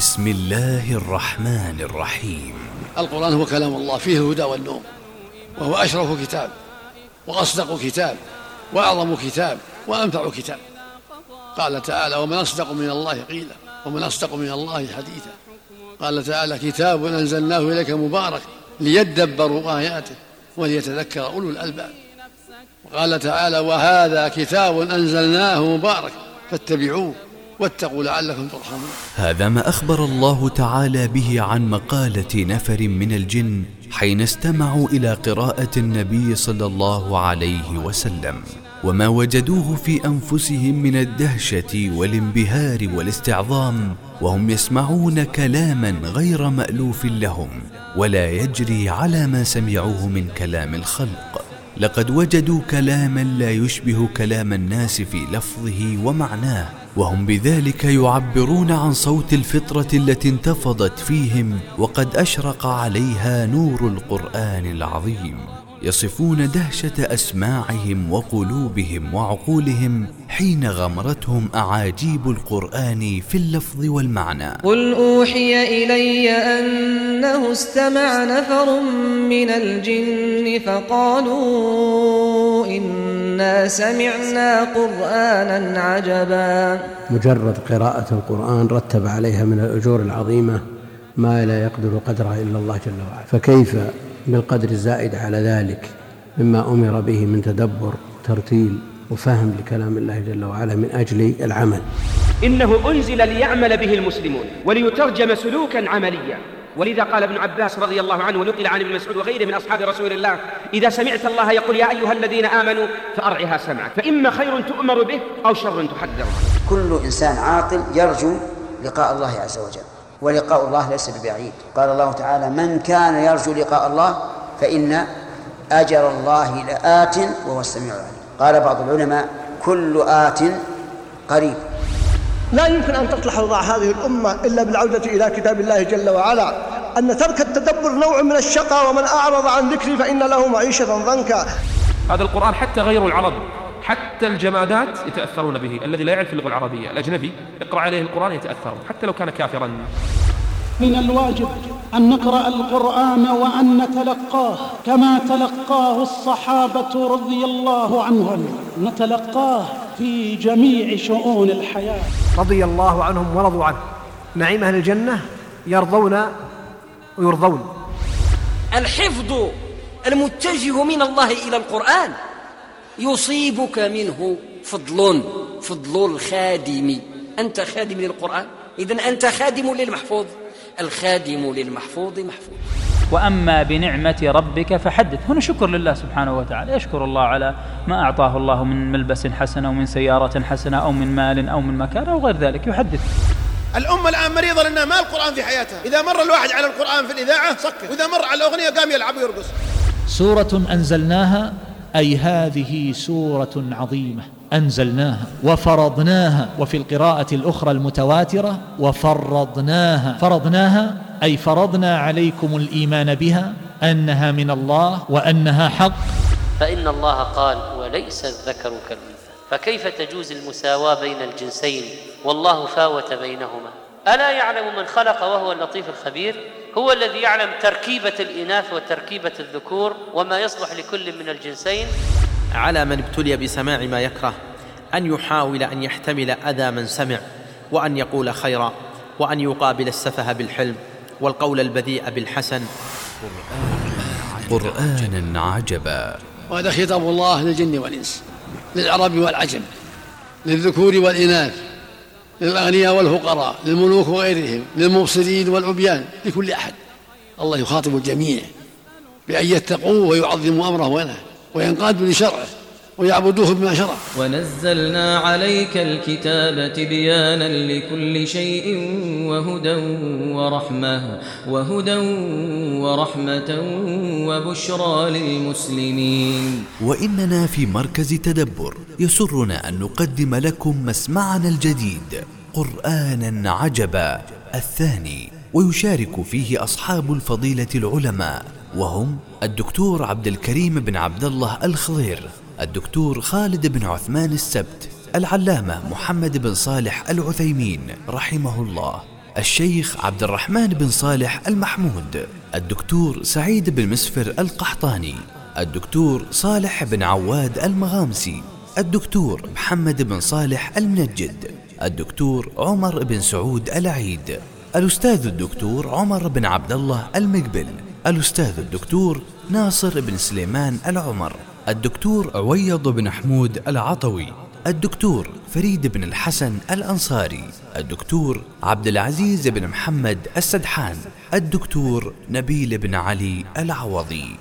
بسم الله الرحمن الرحيم. القرآن هو كلام الله فيه الهدى والنور وهو أشرف كتاب وأصدق كتاب وأعظم كتاب وأنفع كتاب. قال تعالى ومن أصدق من الله قيلا ومن أصدق من الله حديثا. قال تعالى كتاب أنزلناه إليك مبارك ليدبروا آياته وليتذكر أولو الألباب. وقال تعالى وهذا كتاب أنزلناه مبارك فاتبعوه. واتقوا لعلكم ترحمون. هذا ما أخبر الله تعالى به عن مقالة نفر من الجن حين استمعوا إلى قراءة النبي صلى الله عليه وسلم وما وجدوه في أنفسهم من الدهشة والانبهار والاستعظام وهم يسمعون كلاما غير مألوف لهم ولا يجري على ما سمعوه من كلام الخلق. لقد وجدوا كلاما لا يشبه كلام الناس في لفظه ومعناه وهم بذلك يعبرون عن صوت الفطرة التي انتفضت فيهم وقد أشرق عليها نور القرآن العظيم. يصفون دهشة أسماعهم وقلوبهم وعقولهم حين غمرتهم أعاجيب القرآن في اللفظ والمعنى. قل أوحي إلي أنه استمع نفر من الجن فقالوا إنا سمعنا قرآنا عجبا. مجرد قراءة القرآن رتب عليها من الأجور العظيمة ما لا يقدر قدرها إلا الله جل وعلا. فكيف بالقدر الزائد على ذلك مما أمر به من تدبر ترتيل وفهم لكلام الله جل وعلا من أجل العمل. إنه أنزل ليعمل به المسلمون وليترجم سلوكا عمليا. ولذا قال ابن عباس رضي الله عنه ونقل عن ابن مسعود وغيره من أصحاب رسول الله إذا سمعت الله يقول يا أيها الذين آمنوا فأرعها سمعك فإما خير تؤمر به أو شر تحذر كل إنسان عاقل يرجو لقاء الله عز وجل ولقاء الله ليس ببعيد. قال الله تعالى من كان يرجو لقاء الله فإن أجر الله لآت وهو السميع العليم. قال بعض العلماء كل آت قريب. لا يمكن أن تصلح أوضاع هذه الأمة إلا بالعودة إلى كتاب الله جل وعلا. أن ترك التدبر نوع من الشقاء ومن أعرض عن ذكري فإن له معيشة ضنكا. هذا القرآن حتى غير العرب حتى الجمادات يتأثرون به الذي لا يعرف اللغة العربية الأجنبي اقرأ عليه القرآن يتأثر حتى لو كان كافرا. من الواجب أن نقرأ القرآن وأن نتلقاه كما تلقاه الصحابة رضي الله عنهم. نتلقاه في جميع شؤون الحياة. رضي الله عنهم ورضوا عنه. نعيم أهل الجنة يرضون ويرضون. الحفظ المتجه من الله إلى القرآن يصيبك منه فضل فضل الخادم. أنت خادم للقرآن؟ إذن أنت خادم للمحفوظ. الخادم للمحفوظ محفوظ. وأما بنعمة ربك فحدث. هنا شكر لله سبحانه وتعالى. يشكر الله على ما أعطاه الله من ملبس حسن أو من سيارة حسنة أو من مال أو من مكان أو غير ذلك. يحدث. الأمة الآن مريضة لأنها ما القرآن في حياتها. إذا مر الواحد على القرآن في الإذاعة سكر. وإذا مر على الأغنية قام يلعب ويرقص. سورة أنزلناها أي هذه سورة عظيمة. أنزلناها وفرضناها وفي القراءة الأخرى المتواترة وفرضناها. فرضناها أي فرضنا عليكم الإيمان بها أنها من الله وأنها حق. فإن الله قال وليس الذكر كالأنثى فكيف تجوز المساواة بين الجنسين؟ والله فاوت بينهما. ألا يعلم من خلق وهو اللطيف الخبير؟ هو الذي يعلم تركيبة الإناث وتركيبة الذكور وما يصلح لكل من الجنسين؟ على من ابتلي بسماع ما يكره أن يحاول أن يحتمل أذى من سمع وأن يقول خيرا وأن يقابل السفه بالحلم والقول البذيء بالحسن. قرآنا عجبا. وهذا خطاب الله للجن والإنس للعرب والعجم للذكور والإناث للأغنياء والفقراء للملوك وغيرهم للمبصرين والعبيان لكل أحد. الله يخاطب الجميع بأن يتقوه ويعظموا أمره ونهيه وينقادوا لشرعه ويعبدوه بما شرع. ونزلنا عليك الكتاب تبيانا لكل شيء وهدى ورحمة وهدى ورحمة وبشرى للمسلمين. وإننا في مركز تدبر يسرنا أن نقدم لكم مسمعنا الجديد قرآنا عجبا الثاني ويشارك فيه أصحاب الفضيلة العلماء. وهم الدكتور عبد الكريم بن عبد الله الخضير الدكتور خالد بن عثمان السبت العلامة محمد بن صالح العثيمين رحمه الله الشيخ عبد الرحمن بن صالح المحمود الدكتور سعيد بن مسفر القحطاني الدكتور صالح بن عواد المغامسي الدكتور محمد بن صالح المنجد الدكتور عمر بن سعود العيد الأستاذ الدكتور عمر بن عبد الله المقبل الأستاذ الدكتور ناصر بن سليمان العمر الدكتور عويض بن حمود العطوي الدكتور فريد بن الحسن الأنصاري الدكتور عبد العزيز بن محمد السدحان الدكتور نبيل بن علي العوضي.